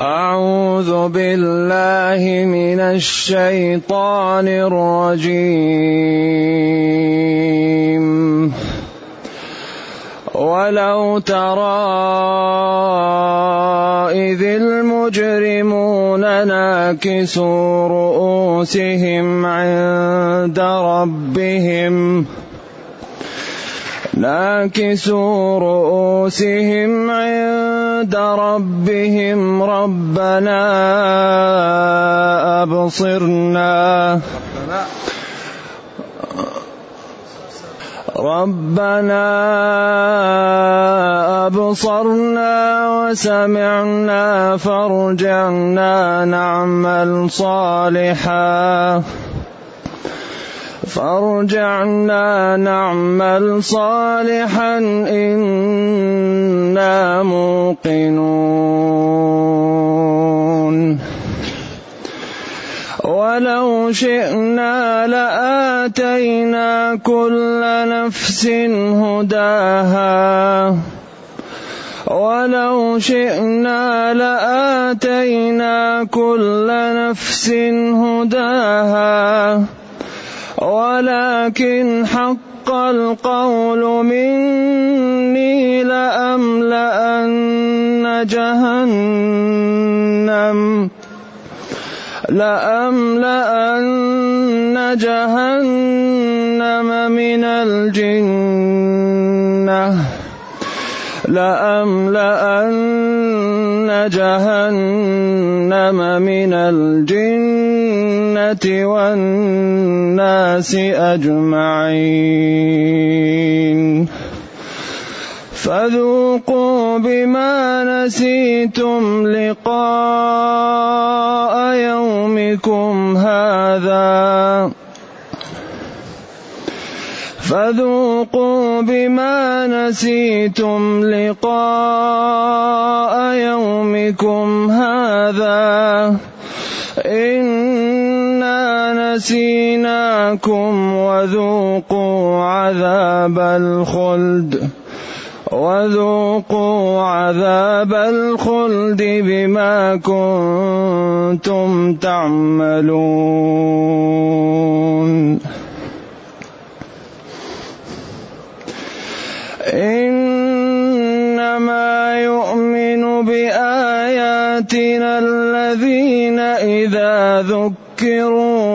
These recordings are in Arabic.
أعوذ بالله من الشيطان الرجيم. ولو ترى إذ المجرمون ناكسوا رؤوسهم عند ربهم. ناكسوا رؤوسهم عند ربهم ربنا أبصرنا. ربنا أبصرنا وسمعنا فارجعنا نعمل صالحا. فارجعنا نعمل صالحا إنا موقنون. ولو شئنا لآتينا كل نفس هداها. ولو شئنا لآتينا كل نفس هداها. ولكن حق القول مني لأملأن جهنم لأملأن جهنم من الجنة لأملأن جهنم من الجنة. والناس أجمعين. فذوقوا بما نسيتم لقاء يومكم هذا. فذوقوا بما نسيتم لقاء يومكم هذا. إنا نسيناكم وذوقوا عذاب الخلد وذوقوا عذاب الخلد بما كنتم تعملون. إنما يؤمن بآياتنا الذين إذا ذكروا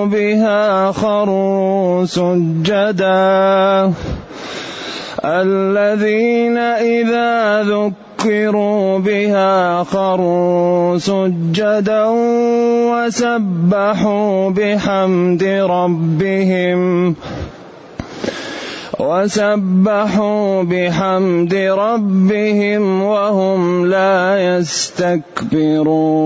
بها خروا سجدا الذين إذا ذكروا بها خروا سجدا وسبحوا بحمد ربهم وسبحوا بحمد ربهم وهم لا يستكبرون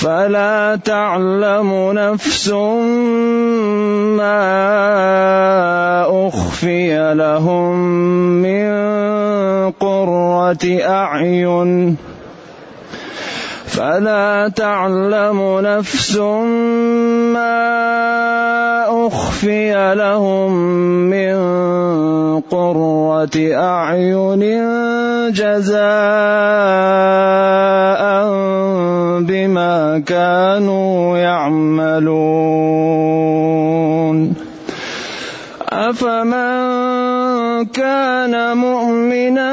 فلا تعلم نفس ما أخفي لهم من قرة أعين فلا تعلم نفس ما أخفي لهم من قرة أعين جزاء بما كانوا يعملون. أفمن كان مؤمنا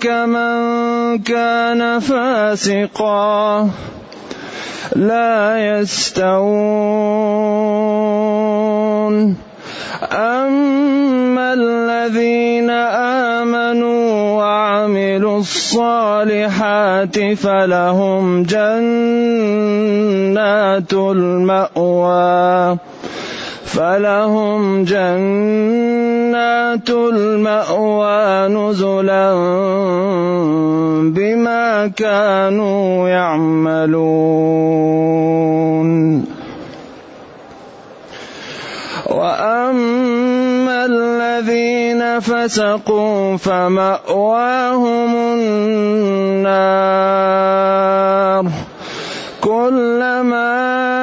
كمن كان فاسقا لا يستوون. أما الذين آمنوا وعملوا الصالحات فلهم جنات المأوى. فلهم جنات المأوى نزلا بما كانوا يعملون. وأما الذين فسقوا فمأواهم النار. كلما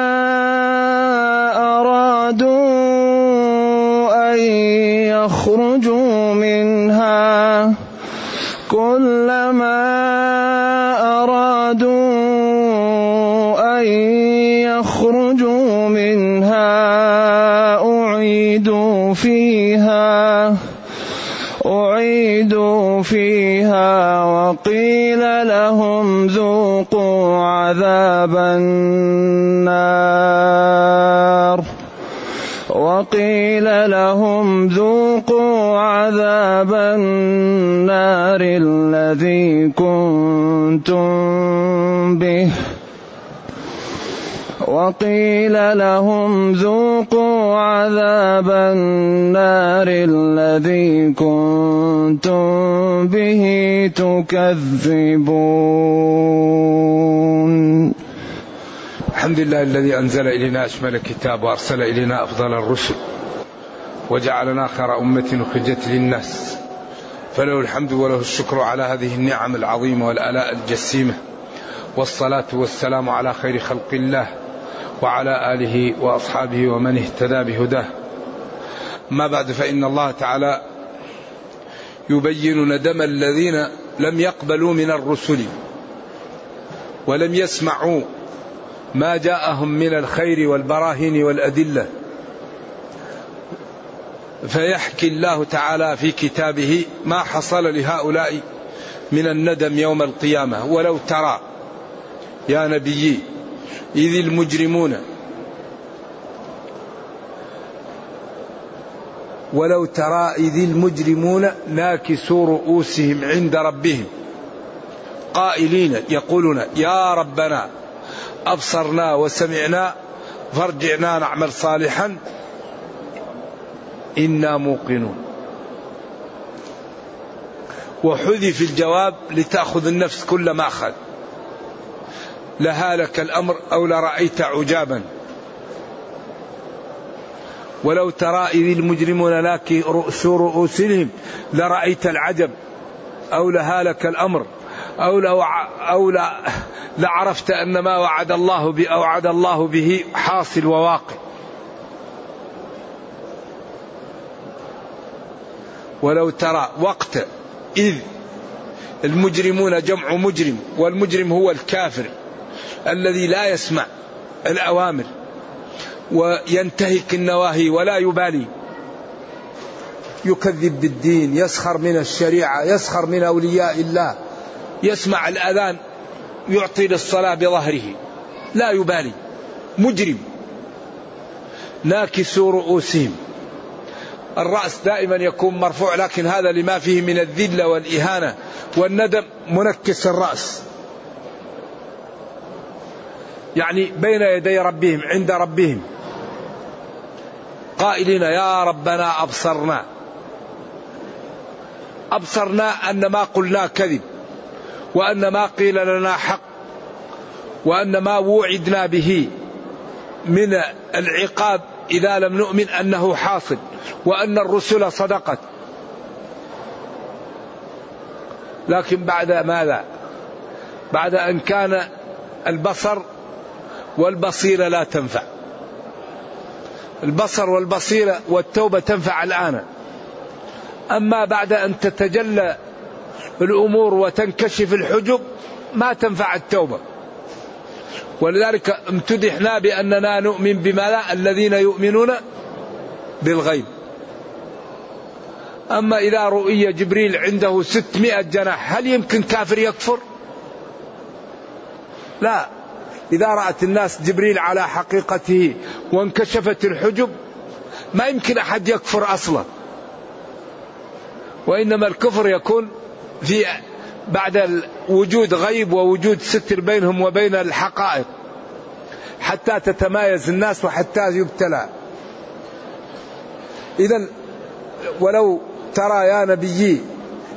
يخرجوا منها كلما أرادوا أن يخرجوا منها أعيدوا فيها أعيدوا فيها وقيل لهم ذوقوا عذاب النار. وقيل لهم ذوقوا عذاب النار الذي كنتم به. وقيل لهم ذوقوا عذاب النار الذي كنتم به تكذبون. الحمد لله الذي أنزل إلينا أشمل الكتاب وأرسل إلينا أفضل الرسل وجعلنا خير أمة أخرجت للناس فله الحمد وله الشكر على هذه النعم العظيمة والآلاء الجسيمة والصلاة والسلام على خير خلق الله وعلى آله وأصحابه ومن اهتدى بهداه. ما بعد فإن الله تعالى يبين ندم الذين لم يقبلوا من الرسل ولم يسمعوا ما جاءهم من الخير والبراهين والأدلة. فيحكي الله تعالى في كتابه ما حصل لهؤلاء من الندم يوم القيامة ولو ترى يا نبيي إذ المجرمون ولو ترى إذ المجرمون ناكسوا رؤوسهم عند ربهم قائلين يقولون يا ربنا أبصرنا وسمعنا فارجعنا نعمل صالحا. إنا موقنون. وحذف الجواب لتأخذ النفس كل ما أخذ. لهالك الأمر أو لرأيت عجابا. ولو ترى إذ المجرمون لاك رؤوس رؤوسهم لرأيت العجب أو لهالك الأمر أو لو أو لا لعرفت أن ما وعد الله به اوعد الله به حاصل وواقع. ولو ترى وقت إذ المجرمون جمع مجرم والمجرم هو الكافر الذي لا يسمع الأوامر وينتهك النواهي ولا يبالي. يكذب بالدين يسخر من الشريعة يسخر من أولياء الله يسمع الأذان. يعطي للصلاة بظهره. لا يبالي. مجرم. ناكسوا رؤوسهم. الرأس دائما يكون مرفوع لكن هذا لما فيه من الذلة والإهانة والندم منكس الرأس. يعني بين يدي ربهم عند ربهم. قائلين يا ربنا أبصرنا. أبصرنا أن ما قلنا كذب. وأن ما قيل لنا حق وأن ما وعدنا به من العقاب إذا لم نؤمن أنه حاصل وأن الرسل صدقت. لكن بعد ماذا؟ بعد أن كان البصر والبصيرة لا تنفع. البصر والبصيرة والتوبة تنفع الآن. أما بعد أن تتجلى الأمور وتنكشف الحجب ما تنفع التوبة. ولذلك امتدحنا بأننا نؤمن بما لا الذين يؤمنون بالغيب. أما إذا رؤي جبريل عنده ستمائة جناح هل يمكن كافر يكفر؟ لا. إذا رأت الناس جبريل على حقيقته وانكشفت الحجب ما يمكن أحد يكفر أصلا. وإنما الكفر يكون في بعد وجود غيب ووجود ستر بينهم وبين الحقائق حتى تتمايز الناس وحتى يبتلى. إذا ولو ترى يا نبيي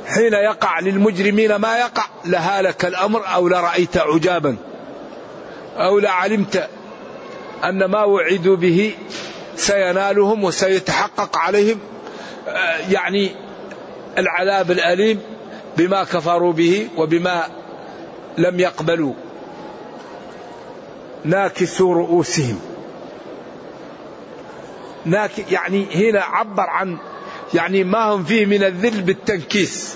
حين يقع للمجرمين ما يقع لهالك الأمر أو لرأيت عجابا أو لعلمت أن ما وعدوا به سينالهم وسيتحقق عليهم. آه، يعني العذاب الأليم بما كفروا به وبما لم يقبلوا ناكسوا رؤوسهم. ناك يعني هنا عبر عن يعني ما هم فيه من الذل بالتنكيس.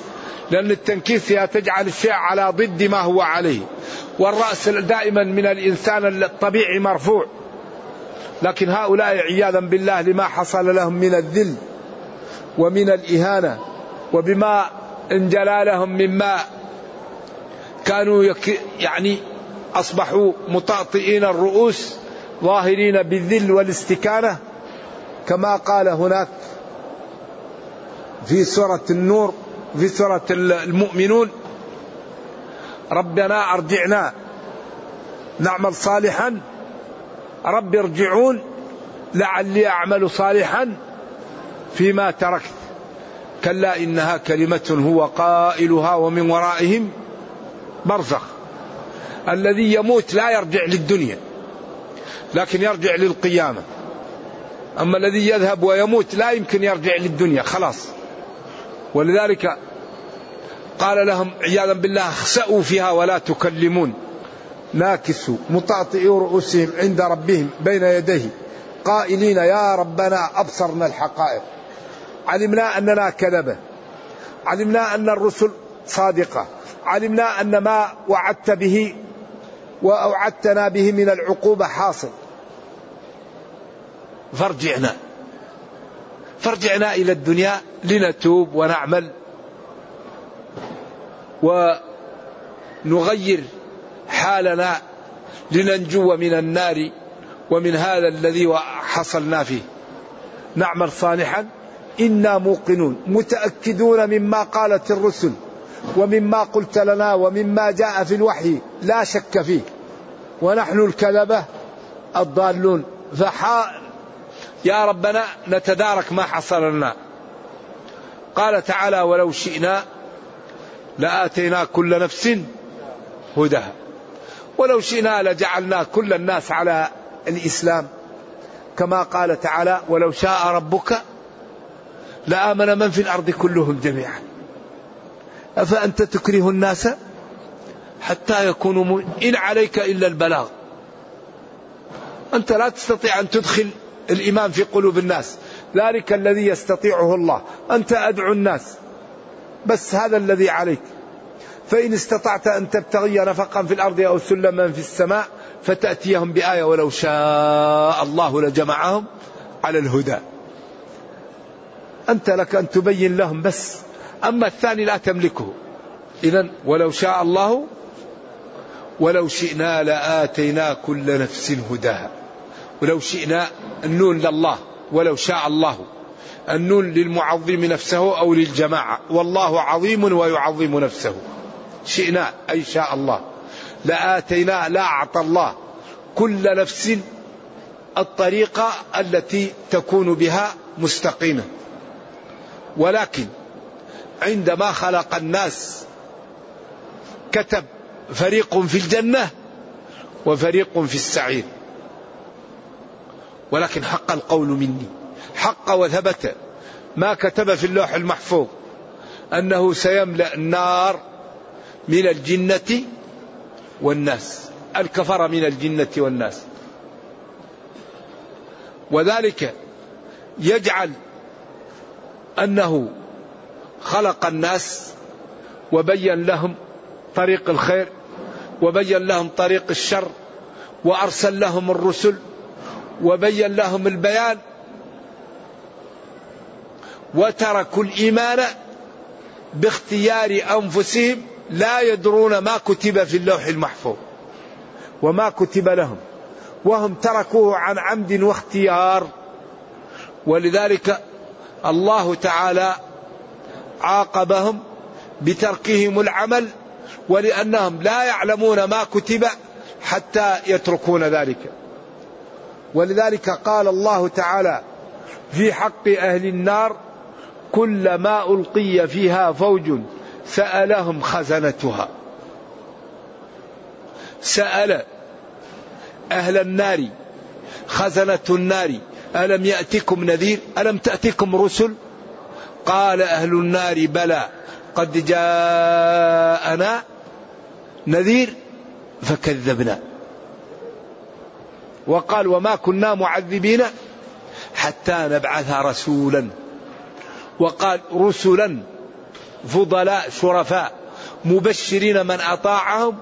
لأن التنكيس هي تجعل الشيء على ضد ما هو عليه. والرأس دائما من الإنسان الطبيعي مرفوع. لكن هؤلاء عياذا بالله لما حصل لهم من الذل ومن الإهانة وبما انجلى لهم مما كانوا يك يعني أصبحوا مطاطئين الرؤوس ظاهرين بالذل والاستكانة. كما قال هناك في سورة النور في سورة المؤمنون ربنا أرجعنا نعمل صالحا. رب ارجعون لعلي أعمل صالحا فيما تركت. كلا إنها كلمة هو قائلها ومن ورائهم برزخ. الذي يموت لا يرجع للدنيا لكن يرجع للقيامة. أما الذي يذهب ويموت لا يمكن يرجع للدنيا خلاص. ولذلك قال لهم عياذا بالله اخسأوا فيها ولا تكلمون. ناكسوا مطاطئوا رؤوسهم عند ربهم بين يديه قائلين يا ربنا أبصرنا الحقائق. علمنا أننا كذبة. علمنا أن الرسل صادقة. علمنا أن ما وعدت به وأوعدتنا به من العقوبة حاصل. فارجعنا فارجعنا إلى الدنيا لنتوب ونعمل ونغير حالنا لننجو من النار ومن هذا الذي حصلنا فيه. نعمل صالحا. إنا موقنون متأكدون مما قالت الرسل ومما قلت لنا ومما جاء في الوحي لا شك فيه. ونحن الكذبة الضالون. فحا يا ربنا نتدارك ما حصل لنا قال تعالى ولو شئنا لآتينا كل نفس هداها ولو شئنا لجعلنا كل الناس على الإسلام. كما قال تعالى ولو شاء ربك لآمن من في الأرض كلهم جميعا. أفأنت تكره الناس حتى يكونوا إن عليك إلا البلاغ. أنت لا تستطيع أن تدخل الإيمان في قلوب الناس. ذلك الذي يستطيعه الله. أنت أدعو الناس. بس هذا الذي عليك. فإن استطعت أن تبتغي نفقا في الأرض أو سلما في السماء فتأتيهم بآية ولو شاء الله لجمعهم على الهدى. أنت لك أن تبين لهم بس. أما الثاني لا تملكه. إذا ولو شاء الله ولو شئنا لآتينا كل نفس هداها. ولو شئنا النون لله ولو شاء الله. النون للمعظم نفسه أو للجماعة. والله عظيم ويعظم نفسه. شئنا أي شاء الله. لآتينا لا أعطى الله كل نفس الطريقة التي تكون بها مستقيمة. ولكن عندما خلق الناس كتب فريق في الجنة وفريق في السعير. ولكن حق القول مني. حق وثبت ما كتب في اللوح المحفوظ أنه سيملأ النار من الجنة والناس. الكفر من الجنة والناس. وذلك يجعل أنه خلق الناس وبين لهم طريق الخير وبين لهم طريق الشر وأرسل لهم الرسل وبين لهم البيان وتركوا الإيمان باختيار أنفسهم لا يدرون ما كتب في اللوح المحفوظ وما كتب لهم وهم تركوه عن عمد واختيار. ولذلك الله تعالى عاقبهم بتركهم العمل ولأنهم لا يعلمون ما كتب حتى يتركون ذلك. ولذلك قال الله تعالى في حق أهل النار كلما ألقي فيها فوج سألهم خزنتها. سأل أهل النار خزنة النار ألم يأتكم نذير؟ ألم تأتكم رسل؟ قال أهل النار بلى قد جاءنا نذير فكذبنا. وقال وما كنا معذبين حتى نبعث رسولا. وقال رسلا فضلاء شرفاء مبشرين من أطاعهم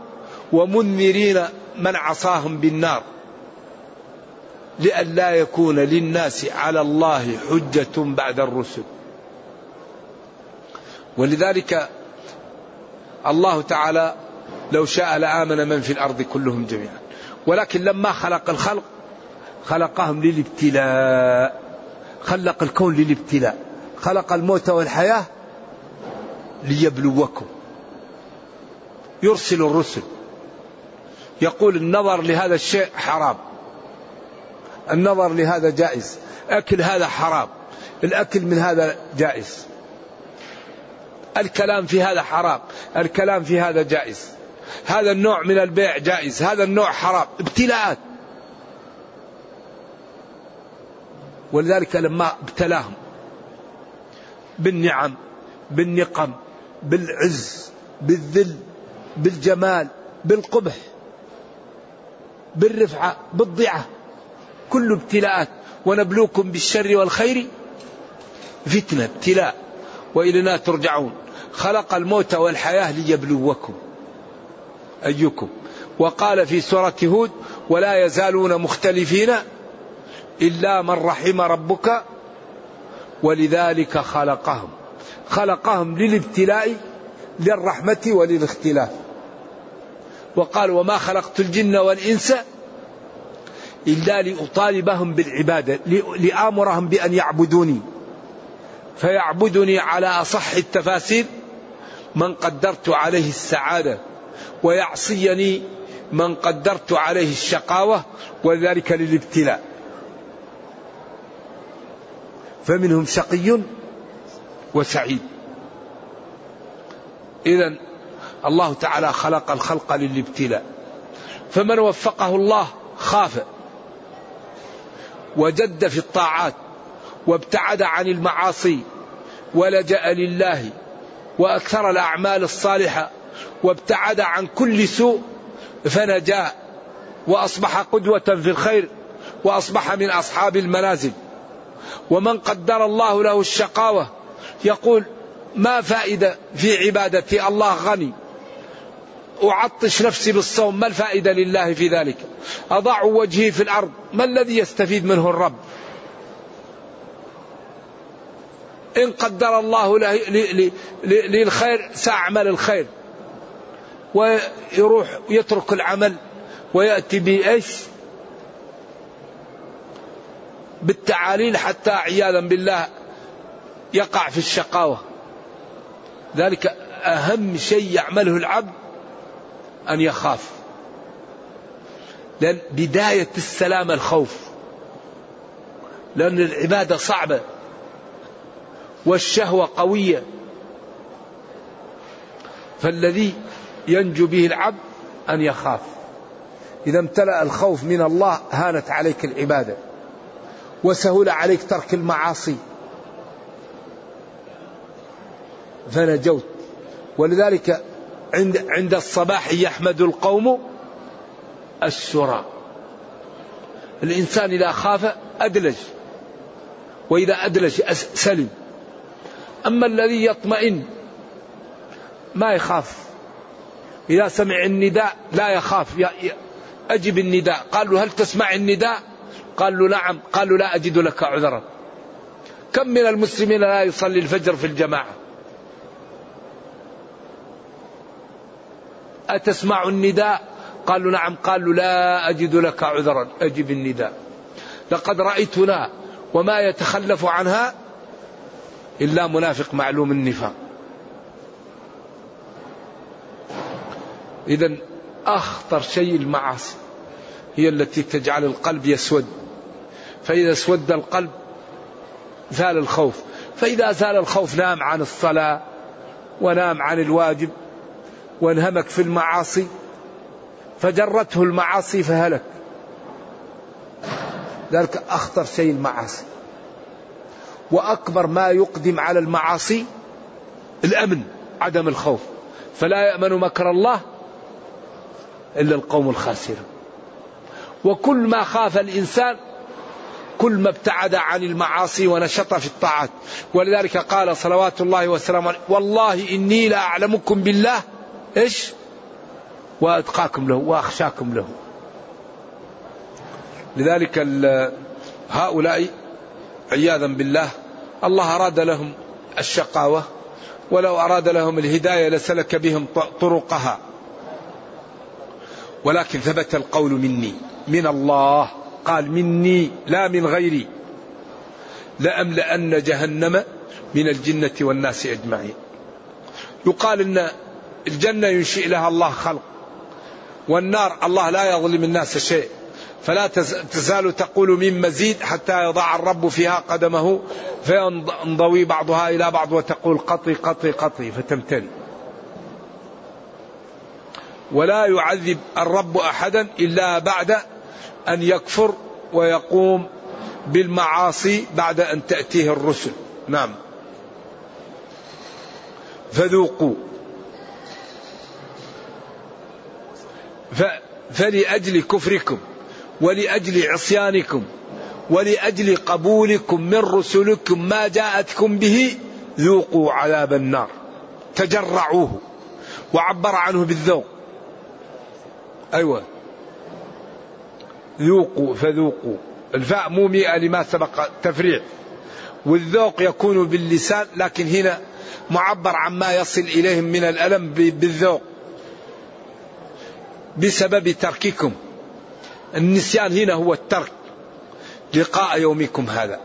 ومنذرين من عصاهم بالنار. لئلا يكون للناس على الله حجة بعد الرسل. ولذلك الله تعالى لو شاء لآمن من في الأرض كلهم جميعا. ولكن لما خلق الخلق خلقهم للابتلاء. خلق الكون للابتلاء. خلق الموت والحياة ليبلوكم. يرسل الرسل. يقول النظر لهذا الشيء حرام. النظر لهذا جائز. أكل هذا حرام. الأكل من هذا جائز. الكلام في هذا حرام. الكلام في هذا جائز. هذا النوع من البيع جائز. هذا النوع حرام. ابتلاءات. ولذلك لما ابتلاهم بالنعم بالنقم بالعز بالذل بالجمال بالقبح بالرفعة بالضعة كل ابتلاءات. ونبلوكم بالشر والخير فتنة ابتلاء. وإلينا ترجعون. خلق الموت والحياة ليبلوكم أيكم. وقال في سورة هود ولا يزالون مختلفين إلا من رحم ربك ولذلك خلقهم. خلقهم للابتلاء للرحمة وللاختلاف. وقال وما خلقت الجن والإنس إلا لأطالبهم بالعبادة لآمرهم بأن يعبدوني. فيعبدني على أصح التفاسير من قدرت عليه السعادة ويعصيني من قدرت عليه الشقاوة وذلك للابتلاء. فمنهم شقي وسعيد. إذا الله تعالى خلق الخلق للابتلاء. فمن وفقه الله خاف. وجد في الطاعات وابتعد عن المعاصي ولجأ لله وأكثر الأعمال الصالحة وابتعد عن كل سوء فنجا وأصبح قدوة في الخير وأصبح من أصحاب المنازل. ومن قدر الله له الشقاوة يقول ما فائدة في عبادتي الله غني. أعطش نفسي بالصوم ما الفائدة لله في ذلك؟ أضع وجهي في الأرض ما الذي يستفيد منه الرب؟ إن قدر الله لي الخير سأعمل الخير. ويروح يترك العمل ويأتي بإيش؟ بالتعاليل حتى عياذا بالله يقع في الشقاوة. ذلك أهم شيء يعمله العبد أن يخاف. لأن بداية السلام الخوف. لأن العبادة صعبة. والشهوة قوية. فالذي ينجو به العبد أن يخاف. إذا امتلأ الخوف من الله هانت عليك العبادة. وسهل عليك ترك المعاصي. فنجوت. ولذلك عند عند الصباح يحمد القوم السرى. الإنسان إذا خاف أدلج وإذا أدلج سلم. أما الذي يطمئن ما يخاف. إذا سمع النداء لا يخاف أجب النداء. قال له هل تسمع النداء؟ قال له نعم. قال له لا أجد لك عذرا. كم من المسلمين لا يصلي الفجر في الجماعة؟ أتسمع النداء؟ قالوا نعم. قالوا لا أجد لك عذرا. أجب النداء. لقد رأيتنا وما يتخلف عنها إلا منافق معلوم النفاق. إذا أخطر شيء المعاصي هي التي تجعل القلب يسود. فإذا اسود القلب زال الخوف. فإذا زال الخوف نام عن الصلاة ونام عن الواجب. وانهمك في المعاصي فجرته المعاصي فهلك. ذلك أخطر شيء المعاصي. وأكبر ما يقدم على المعاصي الأمن عدم الخوف. فلا يأمن مكر الله إلا القوم الخاسرون وكل ما خاف الإنسان كل ما ابتعد عن المعاصي ونشط في الطاعات. ولذلك قال صلوات الله وسلامه والله إني لأعلمكم بالله إيش؟ وأتقاكم له وأخشاكم له. لذلك هؤلاء عياذا بالله الله أراد لهم الشقاوة ولو أراد لهم الهداية لسلك بهم طرقها. ولكن ثبت القول مني من الله. قال مني لا من غيري. لأملأن جهنم من الجنة والناس أجمعين. يقال أن الجنة ينشئ لها الله خلق والنار الله لا يظلم الناس شيء فلا تزال تقول من مزيد حتى يضع الرب فيها قدمه فينضوي بعضها إلى بعض وتقول قطي قطي قطي فتمتلي ولا يعذب الرب أحدا إلا بعد أن يكفر ويقوم بالمعاصي بعد أن تأتيه الرسل. نعم. فذوقوا. فلأجل كفركم ولأجل عصيانكم ولأجل قبولكم من رسلكم ما جاءتكم به ذوقوا عذاب النار. تجرعوه وعبر عنه بالذوق. أيوة. ذوقوا فذوقوا. الفاء مو مئة لما سبق تفريع. والذوق يكون باللسان لكن هنا معبر عما يصل إليهم من الألم بالذوق. بسبب ترككم. النسيان هنا هو الترك لقاء يومكم هذا.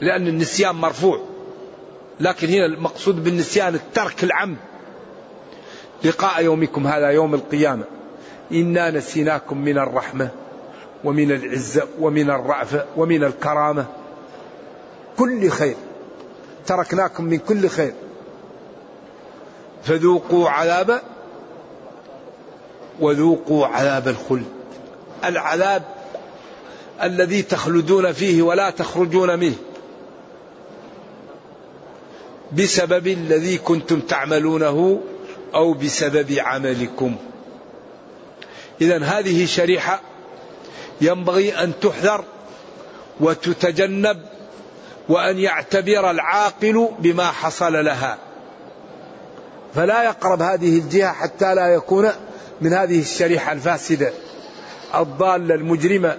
لأن النسيان مرفوع. لكن هنا المقصود بالنسيان الترك العمد لقاء يومكم هذا يوم القيامة. إنا نسيناكم من الرحمة ومن العزة ومن الرأفة ومن الكرامة. كل خير. تركناكم من كل خير. فذوقوا عذاب وذوقوا عذاب الخلد. العذاب الذي تخلدون فيه ولا تخرجون منه. بسبب الذي كنتم تعملونه أو بسبب عملكم. اذا هذه شريحة ينبغي أن تحذر وتتجنب وأن يعتبر العاقل بما حصل لها. فلا يقرب هذه الجهة حتى لا يكون من هذه الشريحة الفاسدة. الضالة المجرمة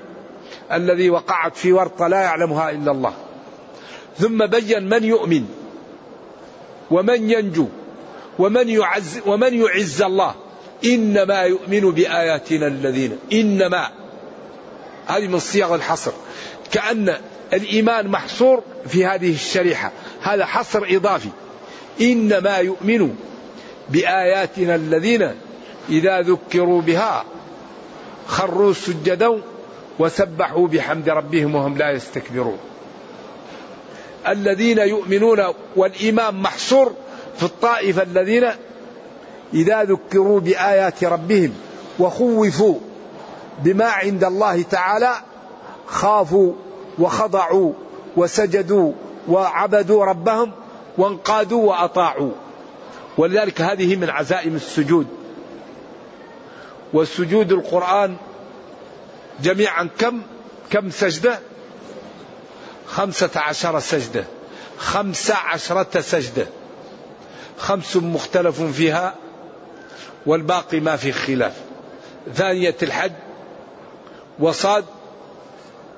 الذي وقعت في ورطة لا يعلمها إلا الله. ثم بين من يؤمن ومن ينجو ومن يعز ومن يعز الله. إنما يؤمن بآياتنا الذين إنما. هذه من صيغ الحصر. كأن الإيمان محصور في هذه الشريحة. هذا حصر إضافي. إنما يؤمن بآياتنا الذين إذا ذكروا بها خروا سجدا وسبحوا بحمد ربهم وهم لا يستكبرون. الذين يؤمنون والإيمان محصور في الطائفة الذين إذا ذكروا بآيات ربهم وخوفوا بما عند الله تعالى خافوا وخضعوا وسجدوا وعبدوا ربهم وانقادوا وأطاعوا. ولذلك هذه من عزائم السجود. والسجود القرآن جميعا كم؟ كم سجدة؟ خمسة عشر سجدة. خمسة عشرة سجدة. خمس مختلف فيها والباقي ما في خلاف. ثانية الحج وصاد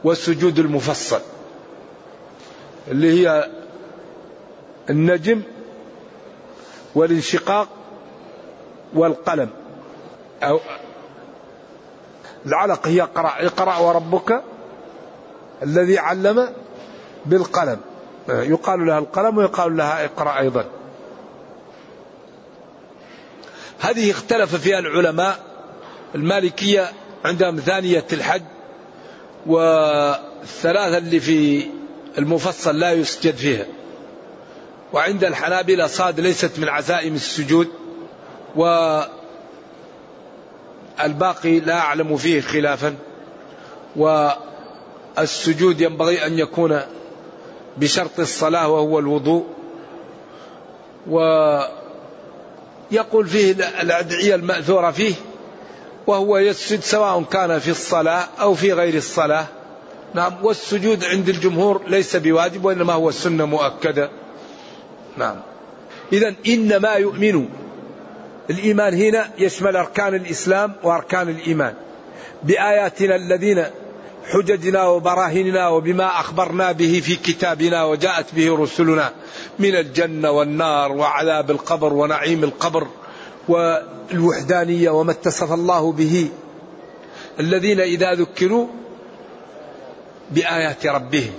والسجود المفصل اللي هي النجم والانشقاق والقلم. أو العلق هي اقرأ اقرأ وربك الذي علم بالقلم. يقال لها القلم ويقال لها اقرأ أيضا. هذه اختلف فيها العلماء. المالكية عندهم ثانية الحج والثلاثة اللي في المفصل لا يسجد فيها. وعند الحنابلة صاد ليست من عزائم السجود و الباقي لا أعلم فيه خلافا والسجود ينبغي أن يكون بشرط الصلاة وهو الوضوء ويقول فيه الأدعية المأثورة فيه وهو يسجد سواء كان في الصلاة أو في غير الصلاة. نعم والسجود عند الجمهور ليس بواجب وإنما هو سنة مؤكدة. نعم. إذا إنما يؤمن الإيمان هنا يشمل أركان الإسلام وأركان الإيمان. بآياتنا الذين حججنا وبراهيننا وبما أخبرنا به في كتابنا وجاءت به رسلنا من الجنة والنار وعذاب القبر ونعيم القبر والوحدانية وما اتصف الله به الذين إذا ذكروا بآيات ربهم.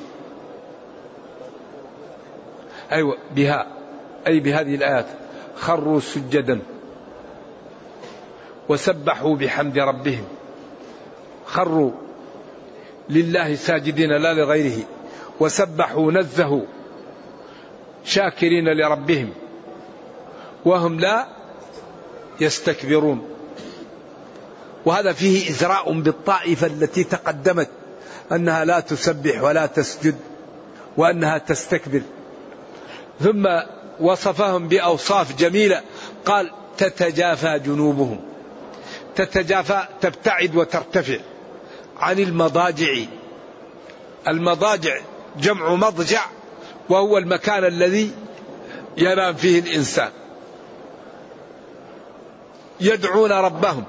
أيوة بها أي بهذه الآيات. خروا سجدا وسبحوا بحمد ربهم. خروا لله ساجدين لا لغيره. وسبحوا نزهوا شاكرين لربهم. وهم لا يستكبرون. وهذا فيه إزراء بالطائفة التي تقدمت أنها لا تسبح ولا تسجد وأنها تستكبر. ثم وصفهم بأوصاف جميلة. قال تتجافى جنوبهم. تتجافى تبتعد وترتفع عن المضاجع. المضاجع جمع مضجع وهو المكان الذي ينام فيه الإنسان. يدعون ربهم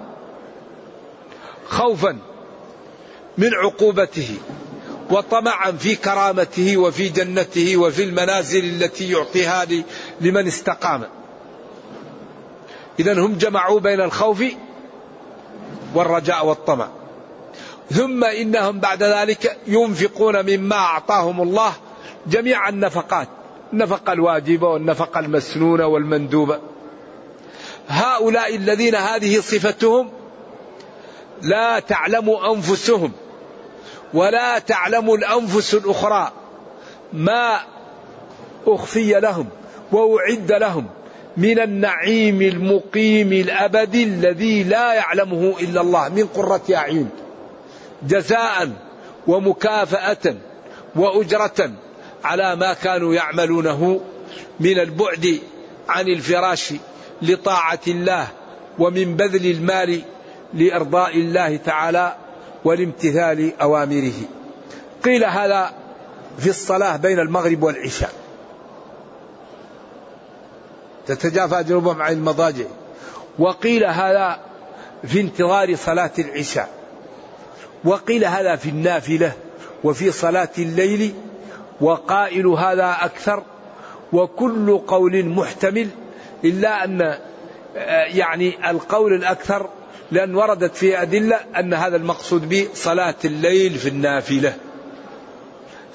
خوفا من عقوبته. وطمعا في كرامته وفي جنته وفي المنازل التي يعطيها لمن استقام. إذا هم جمعوا بين الخوف والرجاء والطمع. ثم إنهم بعد ذلك ينفقون مما أعطاهم الله جميع النفقات. النفقة الواجبة والنفقة المسنونة والمندوبة. هؤلاء الذين هذه صفتهم لا تعلم أنفسهم. ولا تعلم الأنفس الأخرى ما أخفي لهم وأعد لهم من النعيم المقيم الأبدي الذي لا يعلمه إلا الله من قرة أعين. جزاء ومكافأة وأجرة على ما كانوا يعملونه من البعد عن الفراش لطاعة الله ومن بذل المال لإرضاء الله تعالى والامتثال أوامره. قيل هذا في الصلاة بين المغرب والعشاء. تتجافى جنوبهم عن المضاجع. وقيل هذا في انتظار صلاة العشاء. وقيل هذا في النافلة وفي صلاة الليل. وقائل هذا أكثر. وكل قول محتمل إلا أن آه، يعني القول الأكثر لأن وردت في أدلة أن هذا المقصود به صلاة الليل في النافلة.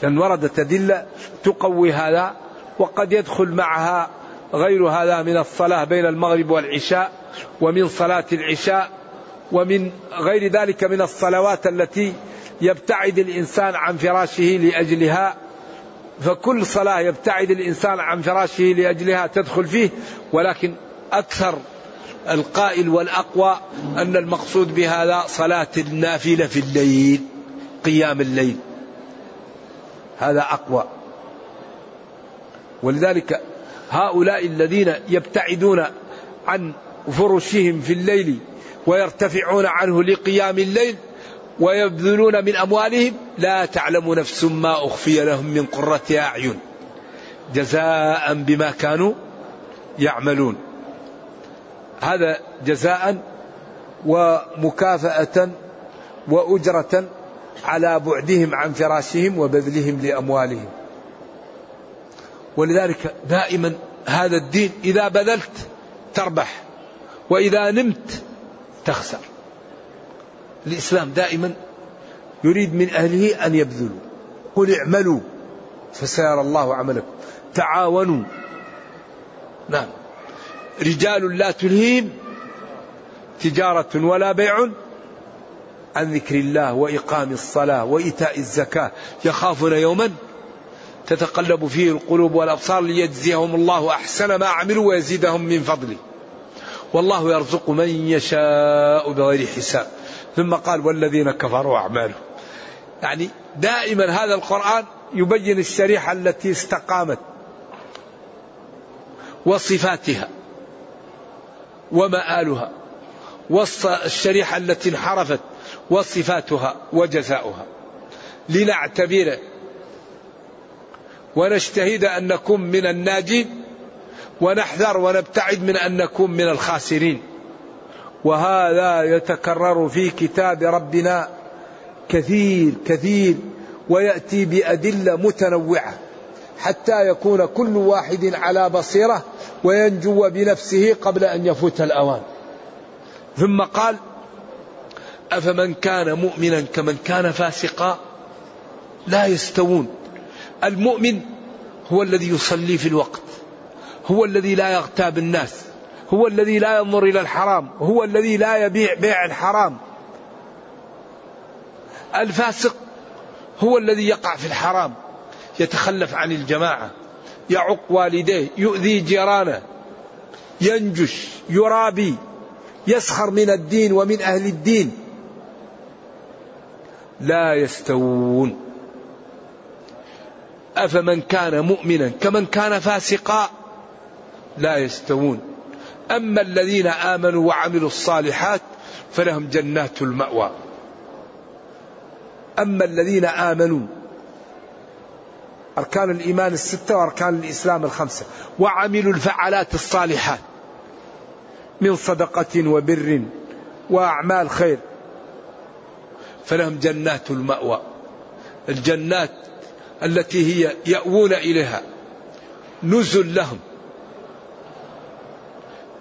لأن وردت أدلة تقوي هذا وقد يدخل معها غير هذا من الصلاة بين المغرب والعشاء ومن صلاة العشاء ومن غير ذلك من الصلوات التي يبتعد الإنسان عن فراشه لأجلها. فكل صلاة يبتعد الإنسان عن فراشه لأجلها تدخل فيه ولكن أكثر القائل والأقوى أن المقصود بهذا صلاة النافلة في الليل قيام الليل. هذا أقوى. ولذلك هؤلاء الذين يبتعدون عن فرشهم في الليل ويرتفعون عنه لقيام الليل ويبذلون من أموالهم لا تعلم نفس ما أخفي لهم من قرة أعين جزاء بما كانوا يعملون. هذا جزاء ومكافأة وأجرة على بعدهم عن فراشهم وبذلهم لأموالهم. ولذلك دائما هذا الدين إذا بذلت تربح وإذا نمت تخسر. الإسلام دائما يريد من أهله أن يبذلوا. قل اعملوا فسيرى الله عملكم. تعاونوا. نعم. رجال لا تلهيهم تجارة ولا بيع عن ذكر الله وإقام الصلاة وإيتاء الزكاة. يخافون يوما تتقلب فيه القلوب والأبصار ليجزيهم الله أحسن ما عملوا ويزيدهم من فضله. والله يرزق من يشاء بغير حساب. ثم قال والذين كفروا أعمالهم. يعني دائما هذا القرآن يبين الشريحة التي استقامت وصفاتها. ومآلها والشريحة التي انحرفت وصفاتها وجزاؤها. لنعتبر ونجتهد أن نكون من الناجين ونحذر ونبتعد من أن نكون من الخاسرين. وهذا يتكرر في كتاب ربنا كثير كثير ويأتي بأدلة متنوعة حتى يكون كل واحد على بصيرة وينجو بنفسه قبل أن يفوت الأوان. ثم قال أفمن كان مؤمنا كمن كان فاسقا لا يستوون. المؤمن هو الذي يصلي في الوقت هو الذي لا يغتاب الناس هو الذي لا ينظر إلى الحرام هو الذي لا يبيع بيع الحرام. الفاسق هو الذي يقع في الحرام يتخلف عن الجماعة. يعق والديه يؤذي جيرانه ينجش يرابي يسخر من الدين ومن أهل الدين. لا يستوون. أفمن كان مؤمنا كمن كان فاسقا؟ لا يستوون. أما الذين آمنوا وعملوا الصالحات فلهم جنات المأوى. أما الذين آمنوا أركان الإيمان الستة وأركان الإسلام الخمسة. وعملوا الفعالات الصالحات من صدقة وبر وأعمال خير. فلهم جنات المأوى. الجنات التي هي يأوون إليها نزل لهم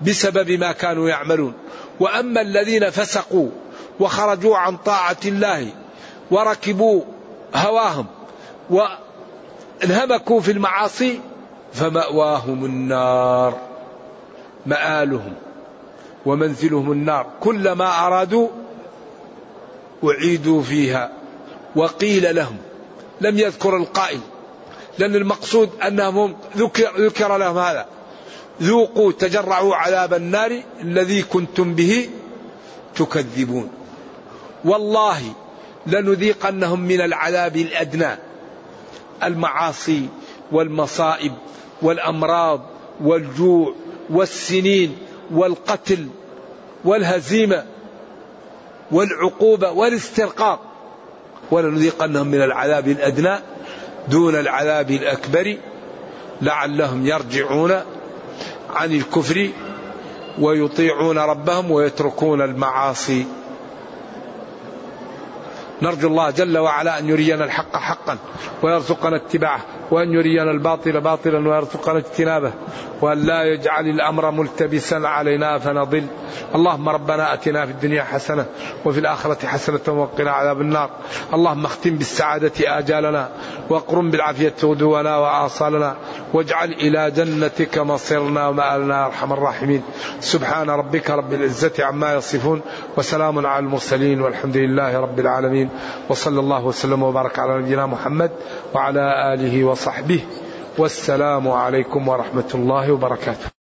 بسبب ما كانوا يعملون. وأما الذين فسقوا وخرجوا عن طاعة الله وركبوا هواهم وانهمكوا في المعاصي فمأواهم النار مآلهم ومنزلهم النار. كلما أرادوا أعيدوا فيها. وقيل لهم لم يذكر القائل لأن المقصود أنهم ذكر, ذكر لهم هذا. ذوقوا تجرعوا عذاب النار الذي كنتم به تكذبون. والله لنذيقنهم من العذاب الأدنى. المعاصي والمصائب والأمراض والجوع والسنين والقتل والهزيمة والعقوبة والاسترقاق. ولنذيقنهم من العذاب الأدنى دون العذاب الأكبر لعلهم يرجعون عن الكفر ويطيعون ربهم ويتركون المعاصي. نرجو الله جل وعلا أن يرينا الحق حقا ويرزقنا اتباعه. وأن يرينا الباطل باطلا ويرزقنا اجتنابه وأن لا يجعل الأمر ملتبسا علينا فنضل. اللهم ربنا أتنا في الدنيا حسنة وفي الآخرة حسنة وقنا عذاب النار. اللهم اختم بالسعادة آجالنا وأقرم بالعافية غدونا وآصالنا واجعل إلى جنتك مصيرنا ومآلنا أرحم الراحمين. سبحان ربك رب العزة عما يصفون وسلام على المرسلين والحمد لله رب العالمين. وصلى الله وسلم وبارك على نبينا محمد وعلى آله وصحبه والسلام عليكم ورحمة الله وبركاته.